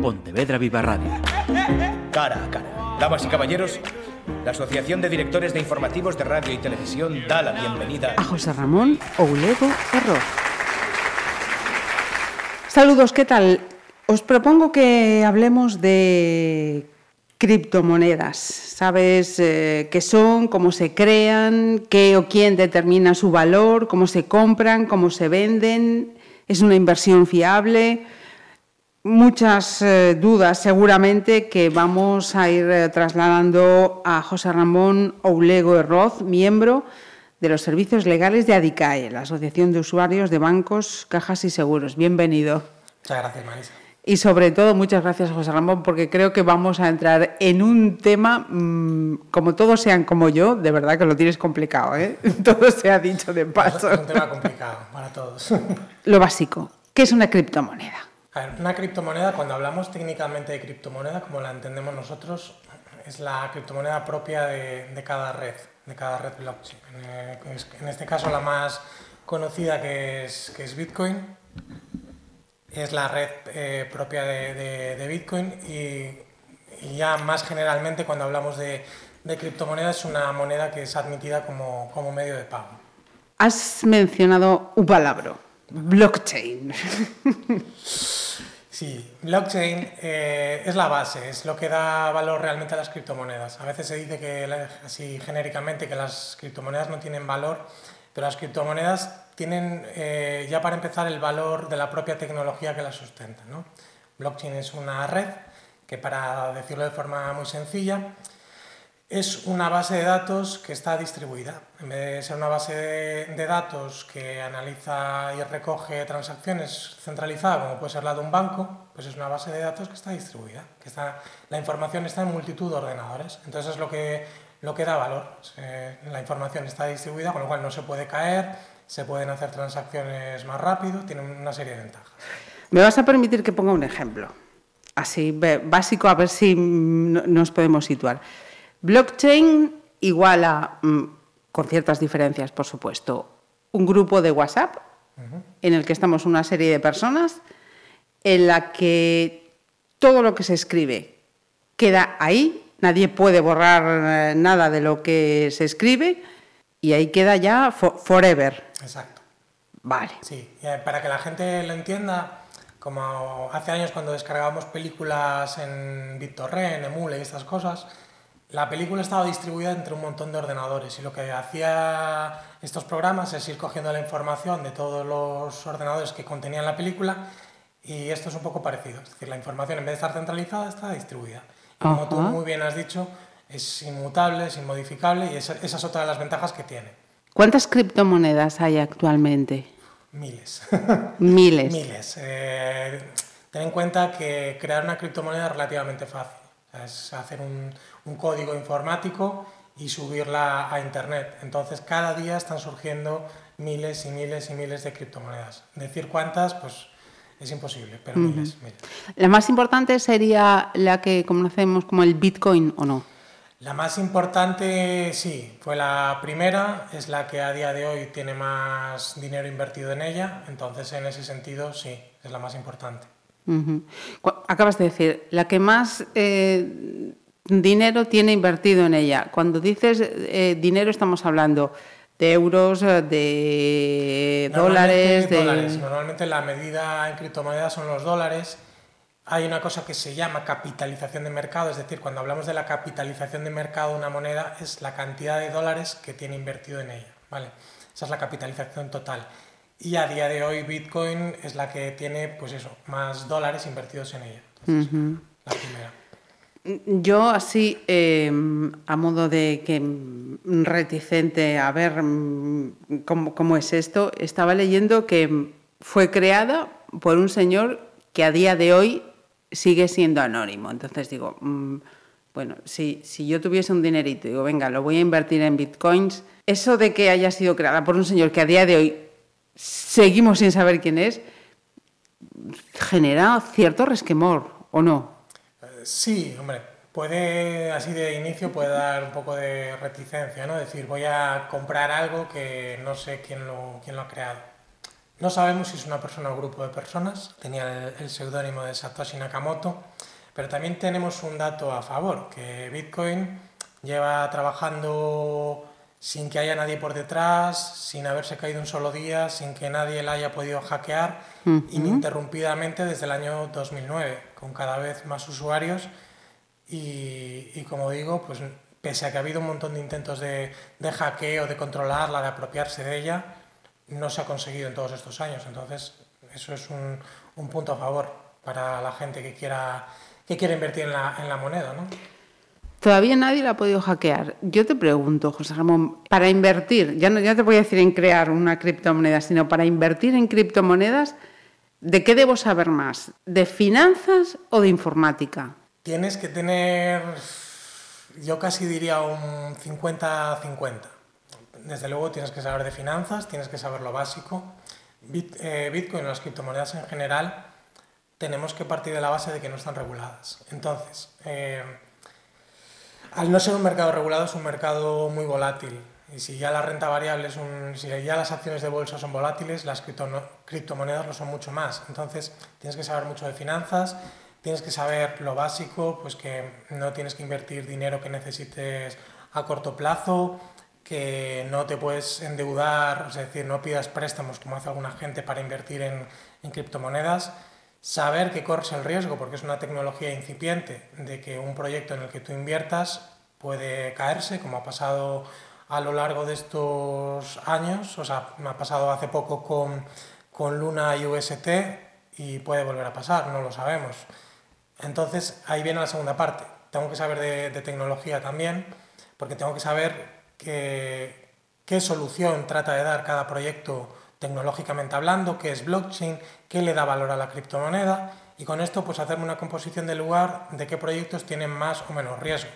Pontevedra Viva Radio. Cara a cara. Damas y caballeros, la Asociación de Directores de Informativos de Radio y Televisión da la bienvenida a José Ramón Oulego Error. Saludos, ¿qué tal? Os propongo que hablemos de criptomonedas. ¿Sabes eh, qué son, cómo se crean, qué o quién determina su valor, cómo se compran, cómo se venden? ¿Es una inversión fiable? Muchas eh, dudas seguramente que vamos a ir eh, trasladando a José Ramón Oulego Herroz, miembro de los servicios legales de ADICAE, la Asociación de Usuarios de Bancos, Cajas y Seguros. Bienvenido. Muchas gracias, Marisa. Y sobre todo, muchas gracias, José Ramón, porque creo que vamos a entrar en un tema, mmm, como todos sean como yo, de verdad que lo tienes complicado, ¿eh? Todo se ha dicho de paso. Es un tema complicado para todos. Lo básico, ¿qué es una criptomoneda? A una criptomoneda, cuando hablamos técnicamente de criptomoneda, como la entendemos nosotros, es la criptomoneda propia de, de cada red, de cada red blockchain. En, en, este caso, la más conocida que es, que es Bitcoin, es la red eh, propia de, de, Bitcoin y, ya más generalmente cuando hablamos de, criptomonedas es una moneda que es admitida como, como medio de pago. Has mencionado un palabra, blockchain. Sí, blockchain eh, es la base, es lo que da valor realmente a las criptomonedas. A veces se dice que, así genéricamente, que las criptomonedas no tienen valor, pero las criptomonedas tienen eh, ya para empezar el valor de la propia tecnología que las sustenta. ¿no? Blockchain es una red que, para decirlo de forma muy sencilla, es una base de datos que está distribuida. En vez de ser una base de, datos que analiza y recoge transacciones centralizada, como puede ser la de un banco, pues es una base de datos que está distribuida. Que está, la información está en multitud de ordenadores. Entonces es lo que, lo que da valor. Eh, la información está distribuida, con lo cual no se puede caer, se pueden hacer transacciones más rápido, tiene una serie de ventajas. ¿Me vas a permitir que ponga un ejemplo? Así, básico, a ver si nos podemos situar. Blockchain igual a, mm, con ciertas diferencias, por supuesto, un grupo de WhatsApp uh -huh. en el que estamos una serie de personas, en la que todo lo que se escribe queda ahí, nadie puede borrar eh, nada de lo que se escribe y ahí queda ya for forever. Exacto. Vale. Sí, para que la gente lo entienda, como hace años cuando descargábamos películas en BitTorrent, en Emule y estas cosas, la película estaba distribuida entre un montón de ordenadores y lo que hacía estos programas es ir cogiendo la información de todos los ordenadores que contenían la película y esto es un poco parecido. Es decir, la información en vez de estar centralizada está distribuida. Y como tú muy bien has dicho, es inmutable, es inmodificable y esa, esa es otra de las ventajas que tiene. ¿Cuántas criptomonedas hay actualmente? Miles. Miles. Miles. Eh, ten en cuenta que crear una criptomoneda es relativamente fácil. Es hacer un, un código informático y subirla a Internet. Entonces, cada día están surgiendo miles y miles y miles de criptomonedas. Decir cuántas, pues es imposible, pero uh -huh. miles, miles. ¿La más importante sería la que conocemos como el Bitcoin o no? La más importante, sí, fue la primera, es la que a día de hoy tiene más dinero invertido en ella, entonces en ese sentido, sí, es la más importante. Uh -huh. Acabas de decir, la que más eh, dinero tiene invertido en ella. Cuando dices eh, dinero estamos hablando de euros, de dólares, de... dólares. Normalmente la medida en criptomonedas son los dólares. Hay una cosa que se llama capitalización de mercado, es decir, cuando hablamos de la capitalización de mercado de una moneda es la cantidad de dólares que tiene invertido en ella, ¿vale? Esa es la capitalización total. Y a día de hoy Bitcoin es la que tiene, pues eso, más dólares invertidos en ella. Entonces, uh -huh. la primera. Yo así, eh, a modo de que reticente a ver cómo, cómo, es esto, estaba leyendo que fue creada por un señor que a día de hoy sigue siendo anónimo. Entonces digo, mmm, bueno, si, si yo tuviese un dinerito, digo, venga, lo voy a invertir en bitcoins, eso de que haya sido creada por un señor que a día de hoy seguimos sin saber quién es, genera cierto resquemor, ¿o no? Sí, hombre, puede, así de inicio, puede dar un poco de reticencia, ¿no? Decir, voy a comprar algo que no sé quién lo, quién lo ha creado. No sabemos si es una persona o grupo de personas, tenía el, el seudónimo de Satoshi Nakamoto, pero también tenemos un dato a favor, que Bitcoin lleva trabajando sin que haya nadie por detrás, sin haberse caído un solo día, sin que nadie la haya podido hackear, ininterrumpidamente desde el año 2009, con cada vez más usuarios. Y, como digo, pues pese a que ha habido un montón de intentos de, de hackeo, de controlarla, de apropiarse de ella, no se ha conseguido en todos estos años. Entonces, eso es un, un punto a favor para la gente que quiera, que quiera invertir en la, en la moneda. ¿no? Todavía nadie la ha podido hackear. Yo te pregunto, José Ramón, para invertir, ya no ya te voy a decir en crear una criptomoneda, sino para invertir en criptomonedas, ¿de qué debo saber más? ¿De finanzas o de informática? Tienes que tener, yo casi diría un 50-50. Desde luego tienes que saber de finanzas, tienes que saber lo básico. Eh, Bitcoin, las criptomonedas en general, tenemos que partir de la base de que no están reguladas. Entonces, eh, al no ser un mercado regulado es un mercado muy volátil. Y si ya la renta variable es un, si ya las acciones de bolsa son volátiles, las criptomonedas lo son mucho más. Entonces tienes que saber mucho de finanzas, tienes que saber lo básico, pues que no tienes que invertir dinero que necesites a corto plazo, que no te puedes endeudar, es decir, no pidas préstamos como hace alguna gente para invertir en, en criptomonedas saber que corres el riesgo, porque es una tecnología incipiente, de que un proyecto en el que tú inviertas puede caerse, como ha pasado a lo largo de estos años, o sea, me ha pasado hace poco con, con Luna y UST y puede volver a pasar, no lo sabemos. Entonces ahí viene la segunda parte. Tengo que saber de, de tecnología también, porque tengo que saber qué solución trata de dar cada proyecto tecnológicamente hablando, qué es blockchain, qué le da valor a la criptomoneda y con esto pues hacerme una composición del lugar de qué proyectos tienen más o menos riesgo.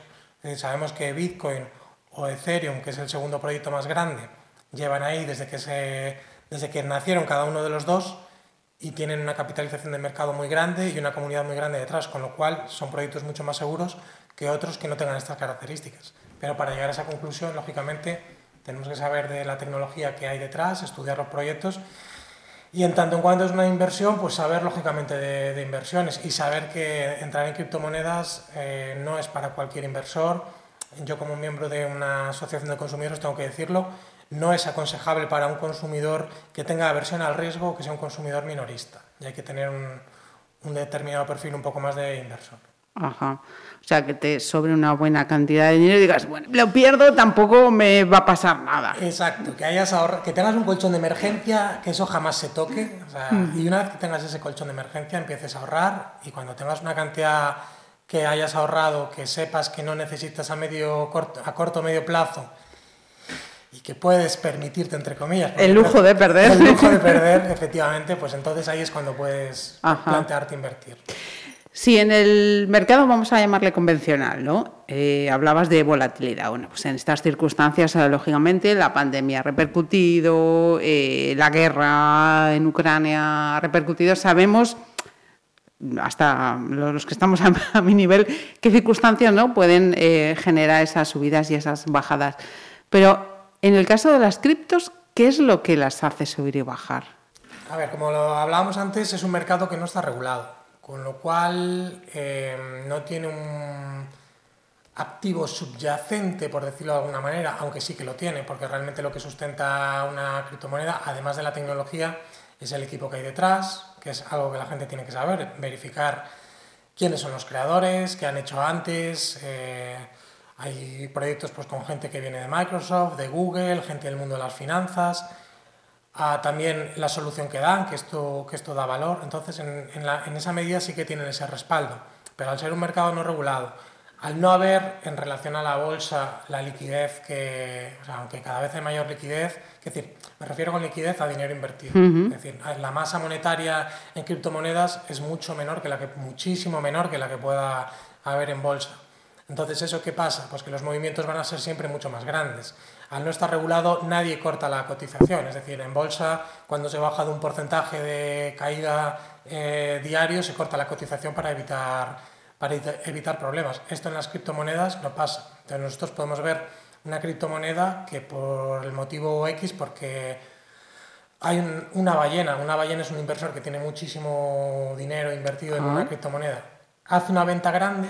sabemos que Bitcoin o Ethereum, que es el segundo proyecto más grande, llevan ahí desde que, se, desde que nacieron cada uno de los dos y tienen una capitalización de mercado muy grande y una comunidad muy grande detrás, con lo cual son proyectos mucho más seguros que otros que no tengan estas características. Pero para llegar a esa conclusión, lógicamente, tenemos que saber de la tecnología que hay detrás, estudiar los proyectos y en tanto en cuanto es una inversión, pues saber lógicamente de, inversiones y saber que entrar en criptomonedas eh, no es para cualquier inversor. Yo como miembro de una asociación de consumidores tengo que decirlo, no es aconsejable para un consumidor que tenga aversión al riesgo o que sea un consumidor minorista. Y hay que tener un, un determinado perfil un poco más de inversor. Ajá. O sea, que te sobre una buena cantidad de dinero y digas, bueno, lo pierdo, tampoco me va a pasar nada. Exacto, que, hayas que tengas un colchón de emergencia, que eso jamás se toque. Mm. Y una vez que tengas ese colchón de emergencia, empieces a ahorrar y cuando tengas una cantidad que hayas ahorrado, que sepas que no necesitas a, medio, corto, a corto o medio plazo y que puedes permitirte, entre comillas. El lujo de perder. El lujo de perder, efectivamente, pues entonces ahí es cuando puedes plantearte invertir. Sí, en el mercado vamos a llamarle convencional, ¿no? Eh, hablabas de volatilidad. Bueno, pues en estas circunstancias, eh, lógicamente, la pandemia ha repercutido, eh, la guerra en Ucrania ha repercutido. Sabemos, hasta los que estamos a, mi nivel, qué circunstancias ¿no? pueden generar esas subidas y esas bajadas. Pero en el caso de las criptos, ¿qué es lo que las hace subir y bajar? A ver, como lo hablábamos antes, es un mercado que no está regulado con lo cual eh, no tiene un activo subyacente, por decirlo de alguna manera, aunque sí que lo tiene, porque realmente lo que sustenta una criptomoneda, además de la tecnología, es el equipo que hay detrás, que es algo que la gente tiene que saber, verificar quiénes son los creadores, qué han hecho antes. Eh, hay proyectos pues, con gente que viene de Microsoft, de Google, gente del mundo de las finanzas a también la solución que dan, que esto, que esto da valor. Entonces, en, en, esa medida sí que tienen ese respaldo. Pero al ser un mercado no regulado, al no haber en relación a la bolsa la liquidez que, o sea, aunque cada vez hay mayor liquidez, es decir, me refiero con liquidez a dinero invertido. Es decir, la masa monetaria en criptomonedas es mucho menor que la que, muchísimo menor que la que pueda haber en bolsa. Entonces, ¿eso qué pasa? Pues que los movimientos van a ser siempre mucho más grandes al no estar regulado nadie corta la cotización. Es decir, en bolsa, cuando se baja de un porcentaje de caída eh, diario, se corta la cotización para evitar, para evitar problemas. Esto en las criptomonedas no pasa. Entonces nosotros podemos ver una criptomoneda que por el motivo X, porque hay una ballena, una ballena es un inversor que tiene muchísimo dinero invertido en una criptomoneda, hace una venta grande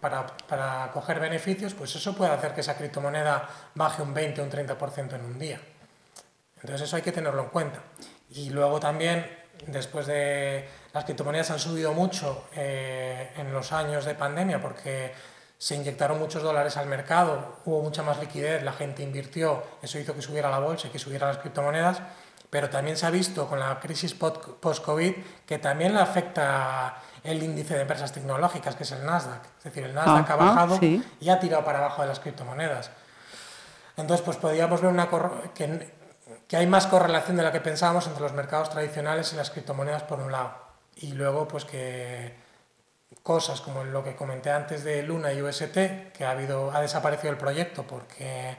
para, para, coger beneficios, pues eso puede hacer que esa criptomoneda baje un 20 o un 30% en un día. Entonces eso hay que tenerlo en cuenta. Y luego también, después de las criptomonedas han subido mucho eh, en los años de pandemia porque se inyectaron muchos dólares al mercado, hubo mucha más liquidez, la gente invirtió, eso hizo que subiera la bolsa y que subieran las criptomonedas pero también se ha visto con la crisis post-COVID que también le afecta el índice de empresas tecnológicas, que es el Nasdaq. Es decir, el Nasdaq ha bajado y ha tirado para abajo de las criptomonedas. Entonces, pues podríamos ver una que, que hay más correlación de la que pensábamos entre los mercados tradicionales y las criptomonedas por un lado. Y luego, pues que cosas como lo que comenté antes de Luna y UST, que ha, habido, ha desaparecido el proyecto porque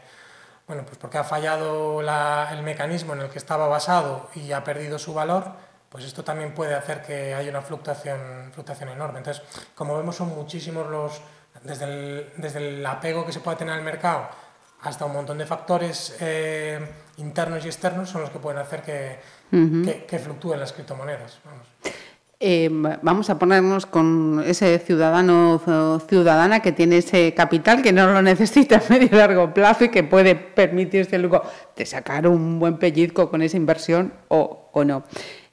bueno, pues porque ha fallado el mecanismo en el que estaba basado y ha perdido su valor, pues esto también puede hacer que haya una fluctuación, fluctuación enorme. Entonces, como vemos, son muchísimos los, desde el, desde el apego que se puede tener al mercado hasta un montón de factores eh, internos y externos son los que pueden hacer que, que, fluctúen las criptomonedas. Eh, vamos a ponernos con ese ciudadano o ciudadana que tiene ese capital que no lo necesita a medio y largo plazo y que puede permitirse luego de sacar un buen pellizco con esa inversión o, o no.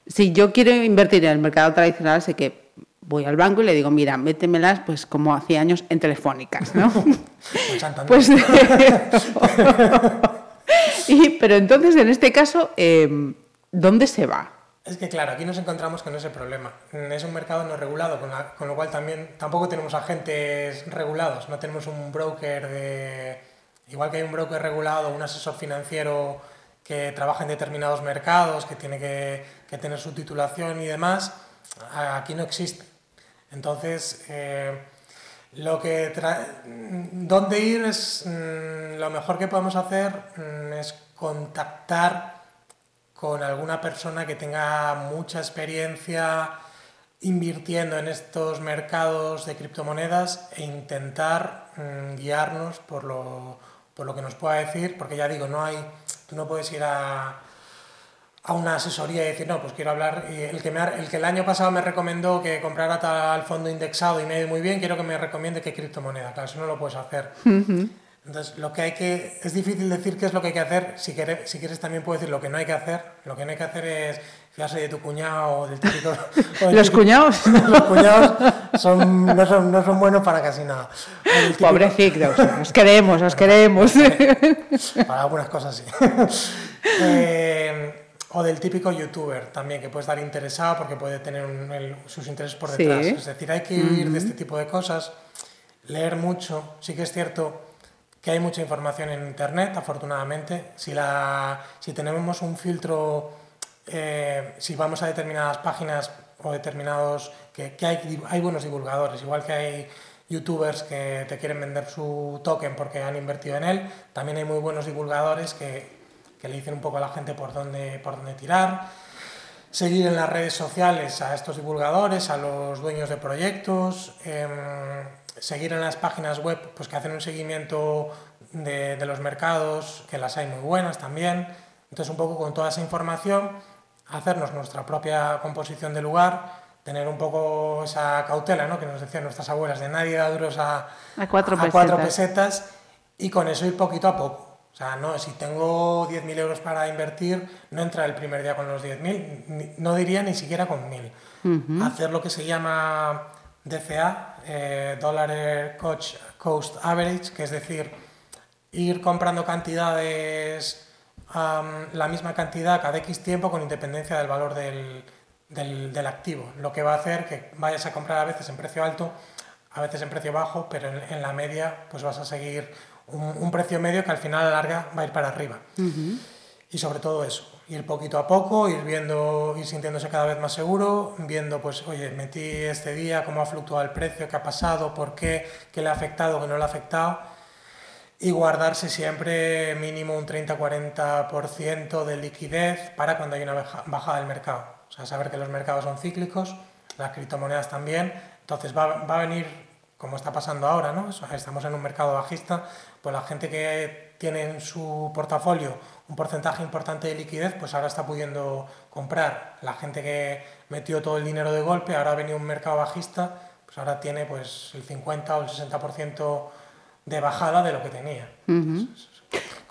Si yo quiero invertir en el mercado tradicional, sé que voy al banco y le digo, mira, métemelas pues como hacía años en telefónicas, ¿no? pues, y, pero entonces, en este caso, eh, ¿dónde se va? Es que claro, aquí nos encontramos con ese problema. Es un mercado no regulado, con, lo cual también tampoco tenemos agentes regulados. No tenemos un broker de... Igual que hay un broker regulado, un asesor financiero que trabaja en determinados mercados, que tiene que, tener su titulación y demás, aquí no existe. Entonces, eh, lo que dónde ir es mm, lo mejor que podemos hacer mm, es contactar con alguna persona que tenga mucha experiencia invirtiendo en estos mercados de criptomonedas e intentar mm, guiarnos por lo, por lo que nos pueda decir, porque ya digo, no hay, tú no puedes ir a, a una asesoría y decir, no, pues quiero hablar, el que, me el que el año pasado me recomendó que comprara tal fondo indexado y me ha ido muy bien, quiero que me recomiende qué criptomoneda, claro, eso no lo puedes hacer. Entonces, lo que hay que. Es difícil decir qué es lo que hay que hacer. Si quieres, si quieres también puedo decir lo que no hay que hacer. Lo que no hay que hacer es fiarse de tu cuñado o del típico. ¿Los cuñados? Los cuñados son, no, son, no, son, buenos para casi nada. Pobrecitos, os queremos, os queremos. Para algunas cosas sí. Eh, o del típico youtuber también, que puede estar interesado porque puede tener sus intereses por detrás. Es decir, hay que huir de este tipo de cosas, leer mucho. Sí que es cierto que hay mucha información en Internet, afortunadamente. Si, la, si tenemos un filtro, eh, si vamos a determinadas páginas o determinados... que, que hay, hay buenos divulgadores, igual que hay youtubers que te quieren vender su token porque han invertido en él, también hay muy buenos divulgadores que, que le dicen un poco a la gente por dónde, por dónde tirar. Seguir en las redes sociales a estos divulgadores, a los dueños de proyectos. Em, seguir en las páginas web pues que hacen un seguimiento de, de, los mercados, que las hay muy buenas también. Entonces, un poco con toda esa información, hacernos nuestra propia composición de lugar, tener un poco esa cautela ¿no? que nos decían nuestras abuelas, de nadie da duros a, a, cuatro, a cuatro, pesetas. y con eso ir poquito a poco. O sea, no, si tengo 10.000 euros para invertir, no entra el primer día con los 10.000, no diría ni siquiera con 1.000. Hacer lo que se llama DCA, eh, Dollar Coach Cost Average, que es decir, ir comprando cantidades, la misma cantidad cada X tiempo con independencia del valor del, del, activo, lo que va a hacer que vayas a comprar a veces en precio alto, a veces en precio bajo, pero en, la media pues vas a seguir un, precio medio que al final a la larga va a ir para arriba. Y sobre todo eso, ir poquito a poco, ir viendo, ir sintiéndose cada vez más seguro, viendo, pues, oye, metí este día, cómo ha fluctuado el precio, qué ha pasado, por qué, qué le ha afectado, qué no le ha afectado, y guardarse siempre mínimo un 30-40% de liquidez para cuando hay una bajada del mercado. O sea, saber que los mercados son cíclicos, las criptomonedas también, entonces va, va a venir, como está pasando ahora, ¿no? Estamos en un mercado bajista, pues la gente que tiene en su portafolio un porcentaje importante de liquidez, pues ahora está pudiendo comprar. La gente que metió todo el dinero de golpe, ahora ha venido un mercado bajista, pues ahora tiene pues el 50 o el 60% de bajada de lo que tenía.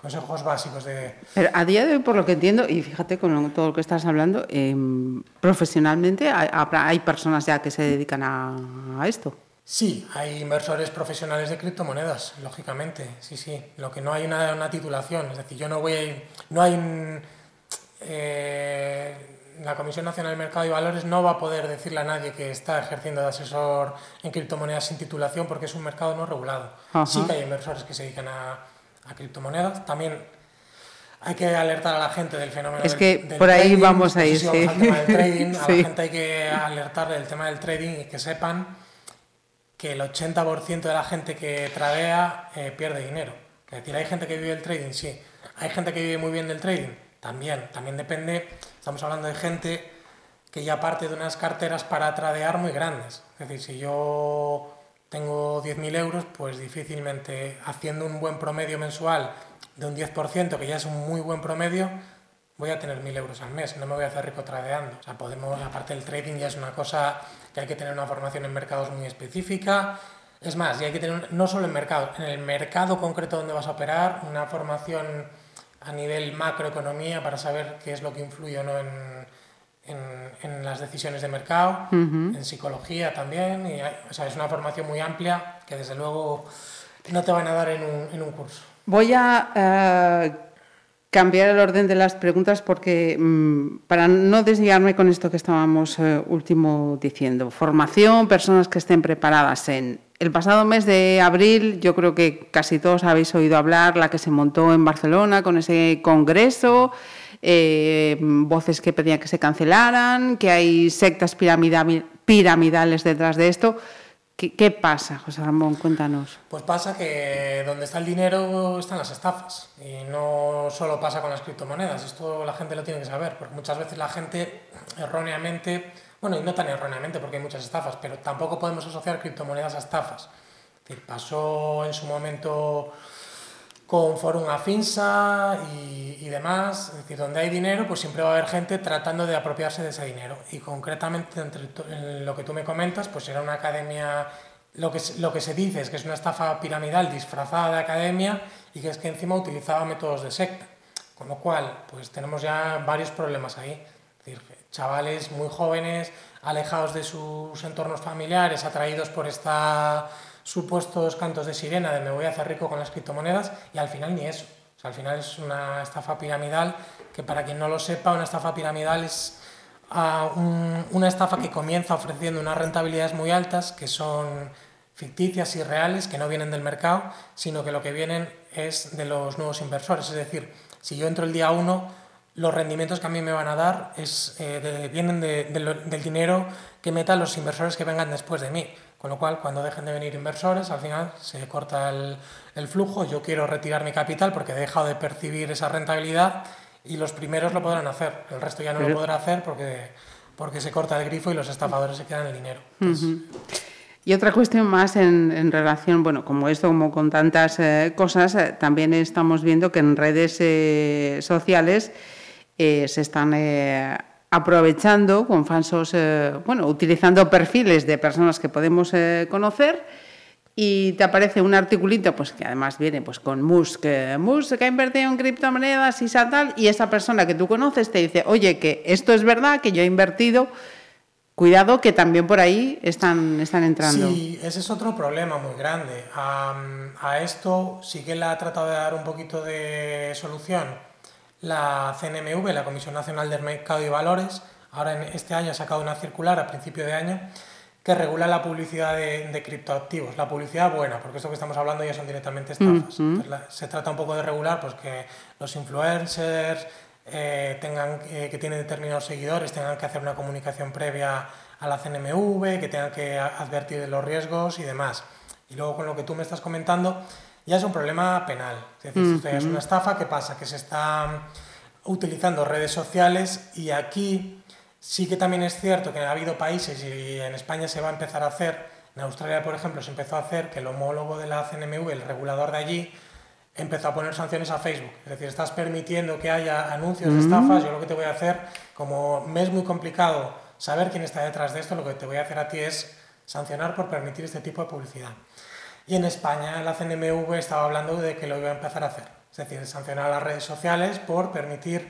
consejos básicos de... Pero a día de hoy, por lo que entiendo, y fíjate con todo lo que estás hablando, em, profesionalmente hay, hay, personas ya que se dedican a esto. Sí, hay inversores profesionales de criptomonedas, lógicamente, sí, sí. Lo que no hay una, una titulación, es decir, yo no voy, a, no hay, eh, la Comisión Nacional del Mercado y Valores no va a poder decirle a nadie que está ejerciendo de asesor en criptomonedas sin titulación porque es un mercado no regulado. Sí que hay inversores que se dedican a, criptomonedas, también hay que alertar a la gente del fenómeno es que por ahí vamos a ir sí. trading, a la gente hay que alertarle del tema del trading y que sepan que el 80% de la gente que tradea eh, pierde dinero. Es decir, hay gente que vive del trading, sí. Hay gente que vive muy bien del trading, también. También depende, estamos hablando de gente que ya parte de unas carteras para tradear muy grandes. Es decir, si yo tengo 10.000 euros, pues difícilmente haciendo un buen promedio mensual de un 10%, que ya es un muy buen promedio, voy a tener 1.000 euros al mes, no me voy a hacer rico tradeando. O sea, podemos, aparte del trading ya es una cosa que hay que tener una formación en mercados muy específica. Es más, y hay que tener, no solo en mercado, en el mercado concreto donde vas a operar, una formación a nivel macroeconomía para saber qué es lo que influye o no en, en, las decisiones de mercado, en psicología también. Y, o sea, es una formación muy amplia que desde luego no te van a dar en un, en un curso. Voy a eh, cambiar el orden de las preguntas porque mm, para no desviarme con esto que estábamos eh, último diciendo, formación, personas que estén preparadas en el pasado mes de abril, yo creo que casi todos habéis oído hablar la que se montó en Barcelona con ese congreso, eh, voces que pedían que se cancelaran, que hay sectas piramidales detrás de esto. ¿Qué, pasa, José Ramón? Cuéntanos. Pues pasa que donde está el dinero están las estafas. Y no solo pasa con las criptomonedas, esto la gente lo tiene que saber, porque muchas veces la gente erróneamente, bueno, y no tan erróneamente porque hay muchas estafas, pero tampoco podemos asociar criptomonedas a estafas. Es decir, pasó en su momento con Forum Afinsa y, y, demás, es decir, donde hay dinero, pues siempre va a haber gente tratando de apropiarse de ese dinero. Y concretamente, entre lo que tú me comentas, pues era una academia, lo que, lo que se dice es que es una estafa piramidal disfrazada de academia y que es que encima utilizaba métodos de secta. Con lo cual, pues tenemos ya varios problemas ahí. Decir, chavales muy jóvenes, alejados de sus entornos familiares, atraídos por esta supuestos cantos de sirena de me voy a hacer rico con las criptomonedas y al final ni eso. Al final es una estafa piramidal que para quien no lo sepa, una estafa piramidal es ah, una estafa que comienza ofreciendo unas rentabilidades muy altas que son ficticias y reales, que no vienen del mercado, sino que lo que vienen es de los nuevos inversores. Es decir, si yo entro el día 1, los rendimientos que a mí me van a dar es, eh, vienen del dinero que metan los inversores que vengan después de mí. Con lo cual, cuando dejen de venir inversores, al final se corta el, flujo. Yo quiero retirar mi capital porque he dejado de percibir esa rentabilidad y los primeros lo podrán hacer. El resto ya no lo podrá hacer porque, porque se corta el grifo y los estafadores se quedan el dinero. Y otra cuestión más en, relación, bueno, como esto, como con tantas eh, cosas, eh, también estamos viendo que en redes eh, sociales se están aprovechando con falsos, eh, bueno, utilizando perfiles de personas que podemos eh, conocer y te aparece un articulito, pues que además viene pues con Musk, Musk que ha invertido en criptomonedas y tal, y esa persona que tú conoces te dice, oye, que esto es verdad, que yo he invertido, cuidado que también por ahí están, están entrando. Sí, ese es otro problema muy grande. a esto sí que le ha tratado de dar un poquito de solución la CNMV, la Comisión Nacional del Mercado y Valores, ahora en este año ha sacado una circular a principio de año que regula la publicidad de, criptoactivos. La publicidad buena, porque esto que estamos hablando ya son directamente estafas. se trata un poco de regular pues, que los influencers eh, tengan, eh, que tienen determinados seguidores tengan que hacer una comunicación previa a la CNMV, que tengan que advertir de los riesgos y demás. Y luego con lo que tú me estás comentando, ya es un problema penal. Es decir, es una estafa, ¿qué pasa? Que se está utilizando redes sociales y aquí sí que también es cierto que ha habido países y en España se va a empezar a hacer, en Australia por ejemplo se empezó a hacer que el homólogo de la CNMV, el regulador de allí, empezó a poner sanciones a Facebook. Es decir, estás permitiendo que haya anuncios de estafas. Yo lo que te voy a hacer, como me es muy complicado saber quién está detrás de esto, lo que te voy a hacer a ti es sancionar por permitir este tipo de publicidad. Y en España la CNMV estaba hablando de que lo iba a empezar a hacer. Es decir, sancionar a las redes sociales por permitir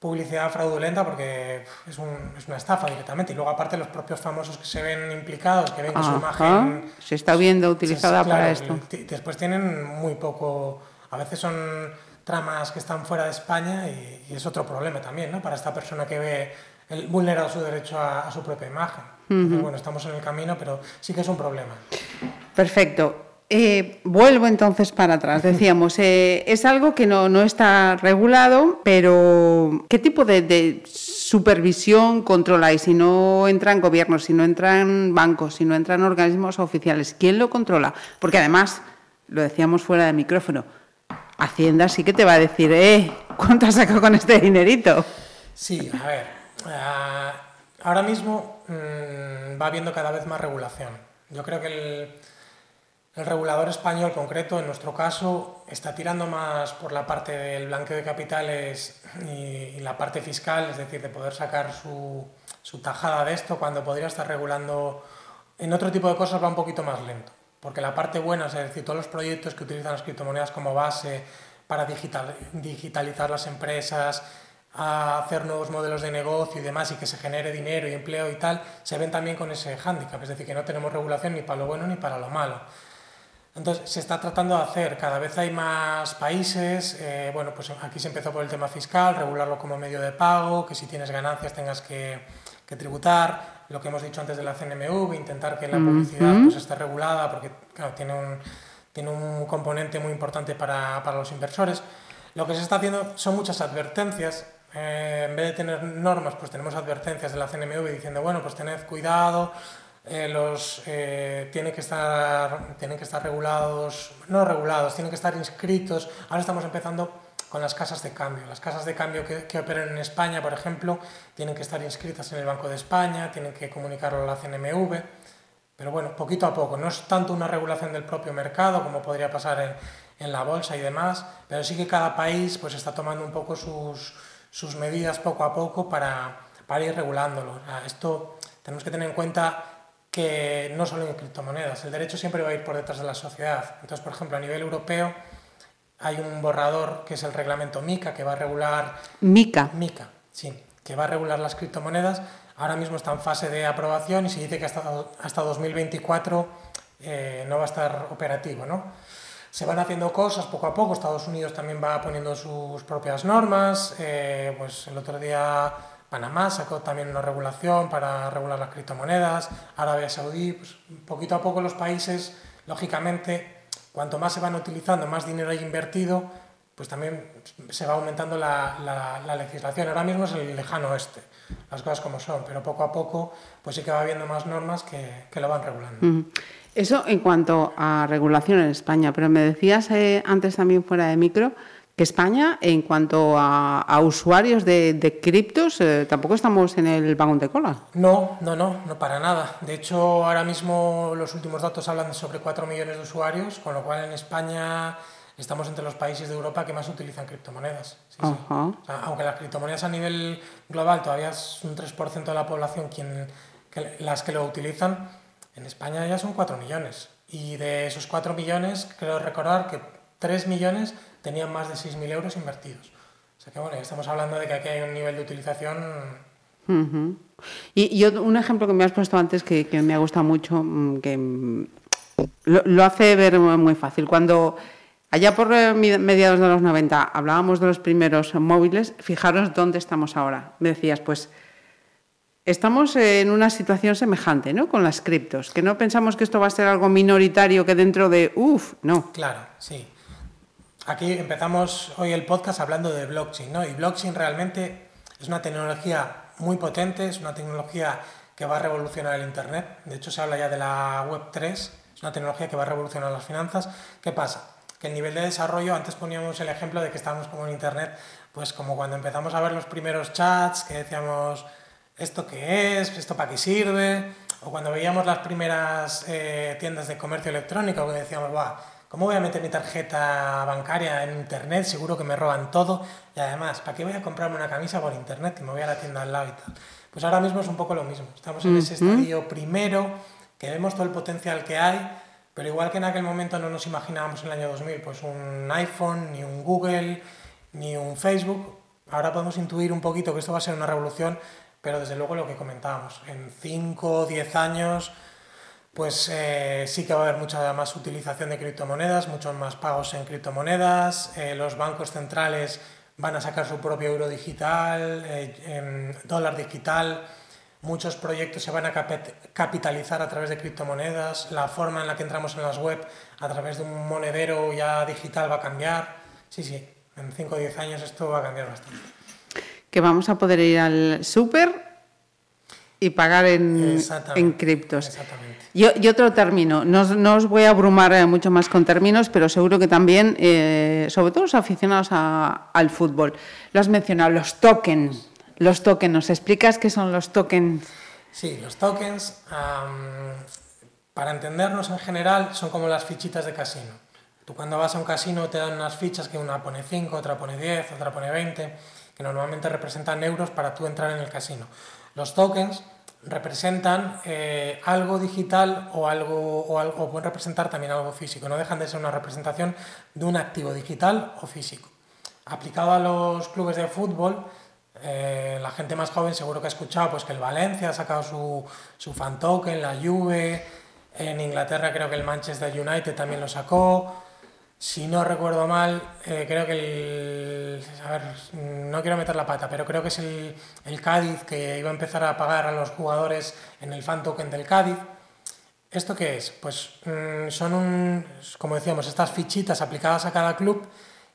publicidad fraudulenta porque es, una estafa directamente. Y luego aparte los propios famosos que se ven implicados, que ven que su imagen... Se está viendo utilizada para esto. Después tienen muy poco... A veces son tramas que están fuera de España y, es otro problema también, ¿no? Para esta persona que ve el, vulnerado su derecho a, su propia imagen. bueno, estamos en el camino, pero sí que es un problema. Perfecto. Eh, vuelvo entonces para atrás. Decíamos, eh, es algo que no, no, está regulado, pero ¿qué tipo de, supervisión controláis? Si no entran gobiernos, si no entran bancos, si no entran organismos oficiales, ¿quién lo controla? Porque además, lo decíamos fuera de micrófono, Hacienda sí que te va a decir, eh, ¿cuánto has sacado con este dinerito? Sí, a ver, eh, ahora mismo mm, va habiendo cada vez más regulación. Yo creo que el el regulador español concreto, en nuestro caso, está tirando más por la parte del blanqueo de capitales y, la parte fiscal, es decir, de poder sacar su, tajada de esto cuando podría estar regulando en otro tipo de cosas va un poquito más lento. Porque la parte buena, es decir, todos los proyectos que utilizan las criptomonedas como base para digital, digitalizar las empresas, a hacer nuevos modelos de negocio y demás y que se genere dinero y empleo y tal, se ven también con ese hándicap, es decir, que no tenemos regulación ni para lo bueno ni para lo malo. Entonces, se está tratando de hacer, cada vez hay más países, eh, bueno, pues aquí se empezó por el tema fiscal, regularlo como medio de pago, que si tienes ganancias tengas que, tributar, lo que hemos dicho antes de la CNMV, intentar que la publicidad pues, esté regulada, porque tiene, un, tiene un componente muy importante para, para, los inversores. Lo que se está haciendo son muchas advertencias, eh, en vez de tener normas, pues tenemos advertencias de la CNMV diciendo, bueno, pues tened cuidado, eh, los, eh, tienen, que estar, tienen que estar regulados, no regulados, tienen que estar inscritos. Ahora estamos empezando con las casas de cambio. Las casas de cambio que, que operan en España, por ejemplo, tienen que estar inscritas en el Banco de España, tienen que comunicarlo a la CNMV. Pero bueno, poquito a poco. No es tanto una regulación del propio mercado como podría pasar en, en la bolsa y demás, pero sí que cada país pues, está tomando un poco sus, sus medidas poco a poco para, para ir regulándolo. Esto tenemos que tener en cuenta que no solo en criptomonedas. El derecho siempre va a ir por detrás de la sociedad. Entonces, por ejemplo, a nivel europeo hay un borrador que es el reglamento MICA que va a regular... MICA. MICA, sí, que va a regular las criptomonedas. Ahora mismo está en fase de aprobación y se dice que hasta, hasta 2024 eh, no va a estar operativo, ¿no? Se van haciendo cosas poco a poco. Estados Unidos también va poniendo sus propias normas. Eh, pues el otro día Panamá sacó también una regulación para regular las criptomonedas, Arabia Saudí, pues poquito a poco los países, lógicamente, cuanto más se van utilizando, más dinero hay invertido, pues también se va aumentando la, legislación. Ahora mismo es el lejano oeste, las cosas como son, pero poco a poco pues sí que va habiendo más normas que, que lo van regulando. Eso en cuanto a regulación en España, pero me decías eh, antes también fuera de micro que España, en cuanto a, usuarios de, criptos, eh, tampoco estamos en el vagón de cola. No, no, no, no para nada. De hecho, ahora mismo los últimos datos hablan de sobre 4 millones de usuarios, con lo cual en España estamos entre los países de Europa que más utilizan criptomonedas. aunque las criptomonedas a nivel global todavía es un 3% de la población quien, las que lo utilizan, en España ya son 4 millones. Y de esos 4 millones, creo recordar que 3 millones tenían más de 6.000 euros invertidos. O sea que bueno, estamos hablando de que aquí hay un nivel de utilización... y, un ejemplo que me has puesto antes que, me ha gustado mucho, mm, que mm, lo, hace ver muy fácil. Cuando allá por eh, mediados de los 90 hablábamos de los primeros móviles, fijaros dónde estamos ahora. Me decías, pues estamos en una situación semejante, ¿no? Con las criptos, que no pensamos que esto va a ser algo minoritario que dentro de, uff, no. Claro, sí. Aquí empezamos hoy el podcast hablando de blockchain, ¿no? Y blockchain realmente es una tecnología muy potente, es una tecnología que va a revolucionar el Internet. De hecho, se habla ya de la Web 3, es una tecnología que va a revolucionar las finanzas. ¿Qué pasa? Que el nivel de desarrollo, antes poníamos el ejemplo de que estábamos como en Internet, pues como cuando empezamos a ver los primeros chats, que decíamos, ¿esto qué es? ¿Esto para qué sirve? O cuando veíamos las primeras eh, tiendas de comercio electrónico, que decíamos, ¡guau! ¿Cómo voy a meter mi tarjeta bancaria en internet? Seguro que me roban todo. Y además, ¿para qué voy a comprarme una camisa por internet y me voy a la tienda al lado y tal? Pues ahora mismo es un poco lo mismo. Estamos en ese estadio primero, que vemos todo el potencial que hay, pero igual que en aquel momento no nos imaginábamos en el año 2000, pues un iPhone, ni un Google, ni un Facebook, ahora podemos intuir un poquito que esto va a ser una revolución, pero desde luego lo que comentábamos, en 5 o 10 años pues eh, sí que va a haber mucha más utilización de criptomonedas, muchos más pagos en criptomonedas, eh, los bancos centrales van a sacar su propio euro digital, eh, dólar digital, muchos proyectos se van a capitalizar a través de criptomonedas, la forma en la que entramos en las web a través de un monedero ya digital va a cambiar. Sí, sí, en 5 o 10 años esto va a cambiar bastante. Que vamos a poder ir al súper y pagar en, en criptos. Exactamente. Y, otro término, no, os voy a abrumar eh, mucho más con términos, pero seguro que también, eh, sobre todo los aficionados al fútbol, lo has mencionado, los tokens. Los tokens, ¿nos explicas qué son los tokens? Sí, los tokens, para entendernos en general, son como las fichitas de casino. Tú cuando vas a un casino te dan unas fichas que una pone 5, otra pone 10, otra pone 20, que normalmente representan euros para tú entrar en el casino. Los tokens representan eh, algo digital o algo o algo pueden representar también algo físico. No dejan de ser una representación de un activo digital o físico. Aplicado a los clubes de fútbol, eh, la gente más joven seguro que ha escuchado pues, que el Valencia ha sacado su, su fan token, la Juve, en Inglaterra creo que el Manchester United también lo sacó. Si no recuerdo mal, eh, creo que el. A ver, no quiero meter la pata, pero creo que es el, Cádiz que iba a empezar a pagar a los jugadores en el fan token del Cádiz. ¿Esto qué es? Pues mm, son, como decíamos, estas fichitas aplicadas a cada club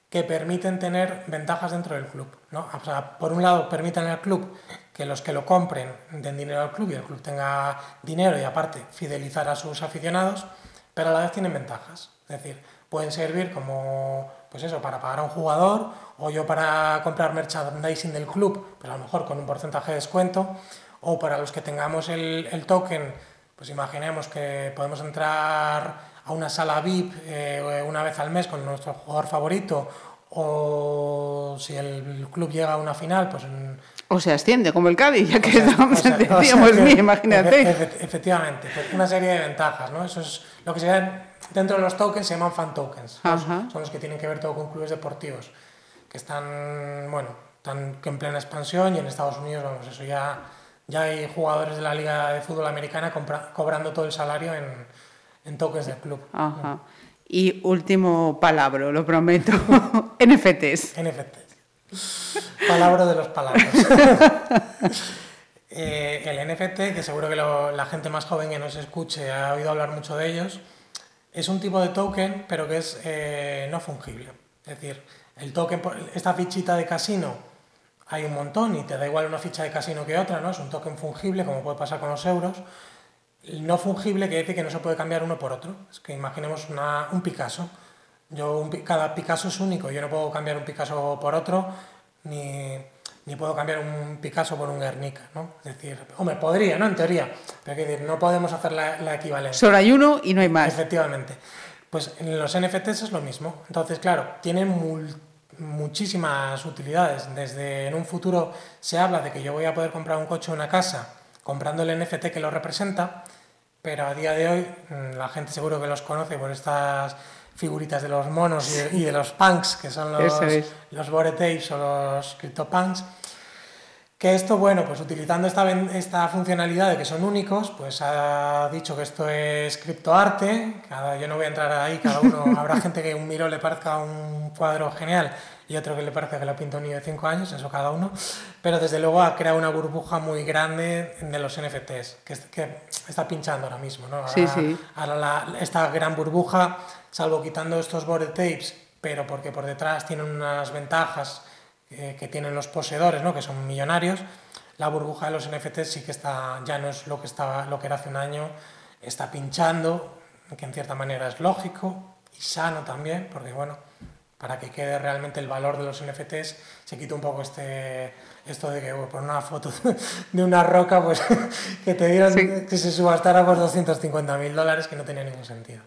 que permiten tener ventajas dentro del club. ¿no? O sea, por un lado, permiten al club que los que lo compren den dinero al club y el club tenga dinero y aparte fidelizar a sus aficionados, pero a la vez tienen ventajas. Es decir, pueden servir como, pues eso, para pagar a un jugador o yo para comprar merchandising del club, pero a lo mejor con un porcentaje de descuento, o para los que tengamos el, el token, pues imaginemos que podemos entrar a una sala VIP eh, una vez al mes con nuestro jugador favorito, o si el club llega a una final, pues... o se asciende, como el Cádiz, ya que estamos en imagínate. efectivamente, pues una serie de ventajas, ¿no? Eso es lo que se llama dentro de los tokens se llaman fan tokens. Son los que tienen que ver todo con clubes deportivos, que están, bueno, están en plena expansión y en Estados Unidos, vamos, eso ya, ya hay jugadores de la Liga de Fútbol Americana cobrando todo el salario en, en tokens del club. Y último palabra, lo prometo, NFTs. NFTs. Palabra de los palabras. Eh, el NFT, que seguro que la gente más joven que nos escuche ha oído hablar mucho de ellos, es un tipo de token, pero que es eh, no fungible. Es decir, el token, esta fichita de casino, hay un montón y te da igual una ficha de casino que otra, ¿no? Es un token fungible, como puede pasar con los euros. No fungible quiere decir que no se puede cambiar uno por otro. Es que imaginemos un Picasso. Yo, cada Picasso es único, yo no puedo cambiar un Picasso por otro, ni, ni puedo cambiar un Picasso por un Guernica, ¿no? Es decir, hombre, podría, ¿no? En teoría, pero que decir, no podemos hacer la, la, equivalencia. Solo hay uno y no hay más. Efectivamente. Pues en los NFTs es lo mismo. Entonces, claro, tienen muchísimas utilidades. Desde en un futuro se habla de que yo voy a poder comprar un coche o una casa comprando el NFT que lo representa, pero a día de hoy mm, la gente seguro que los conoce por estas figuritas de los monos y de, los punks, que son los, los bored apes o los CryptoPunks. Que esto, bueno, pues utilizando esta, esta funcionalidad de que son únicos, pues ha dicho que esto es criptoarte. Cada, yo no voy a entrar ahí, cada uno, habrá gente que un miro le parezca un cuadro genial y otro que le parece que lo pinta un niño de 5 años, eso cada uno. Pero desde luego ha creado una burbuja muy grande de los NFTs, que, que está pinchando ahora mismo. ¿no? sí, sí. Ahora esta gran burbuja salvo quitando estos board tapes, pero porque por detrás tienen unas ventajas eh, que tienen los poseedores, ¿no? que son millonarios, la burbuja de los NFTs sí que está, ya no es lo que, estaba, lo que era hace un año, está pinchando, que en cierta manera es lógico y sano también, porque bueno, para que quede realmente el valor de los NFTs, se quita un poco este, esto de que por una foto de una roca, pues que te dieron que se subastara por 250.000 dólares, que no tenía ningún sentido.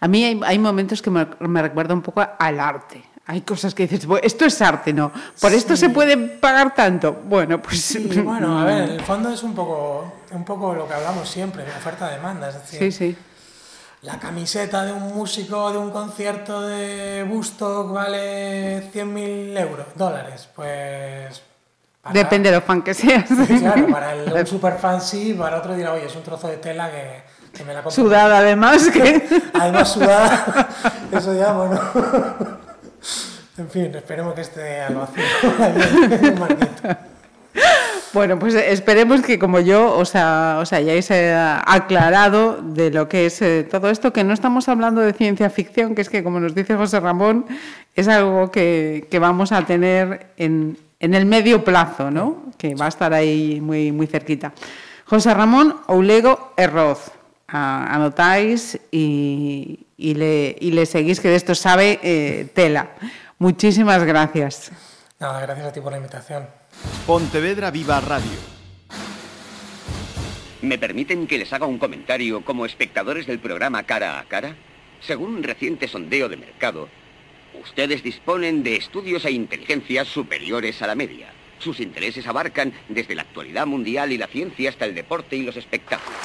A mí hay, hay momentos que me, me recuerda un poco al arte. Hay cosas que dices, "Bueno, esto es arte, ¿no? Por esto se puede pagar tanto. Bueno, pues... Sí, bueno, a ver, en el fondo es un poco, un poco lo que hablamos siempre, de oferta-demanda. Es decir, Sí, sí. la camiseta de un músico de un concierto de Bustock vale 100.000 euros, dólares. Pues. para- Depende de lo fan que seas. Sí, claro, para el, un superfan sí, para otro dirá, oye, es un trozo de tela que, que me la compro. Sudada además. Que... Además sudada, eso ya, bueno. En fin, esperemos que esté al vacío. Un marquito. Bueno, pues esperemos que como yo os, ha- os hayáis eh, aclarado de lo que es eh, todo esto, que no estamos hablando de ciencia ficción, que es que como nos dice José Ramón, es algo que, que vamos a tener en, en el medio plazo, ¿no? Que va a estar ahí muy, muy cerquita. José Ramón Oulego Herroz. A- anotáis y, y le, y le seguís, que de esto sabe eh, tela. Muchísimas gracias. Nada, gracias a ti por la invitación. Pontevedra Viva Radio. ¿Me permiten que les haga un comentario como espectadores del programa Cara a Cara? Según un reciente sondeo de mercado, ustedes disponen de estudios e inteligencias superiores a la media. Sus intereses abarcan desde la actualidad mundial y la ciencia hasta el deporte y los espectáculos.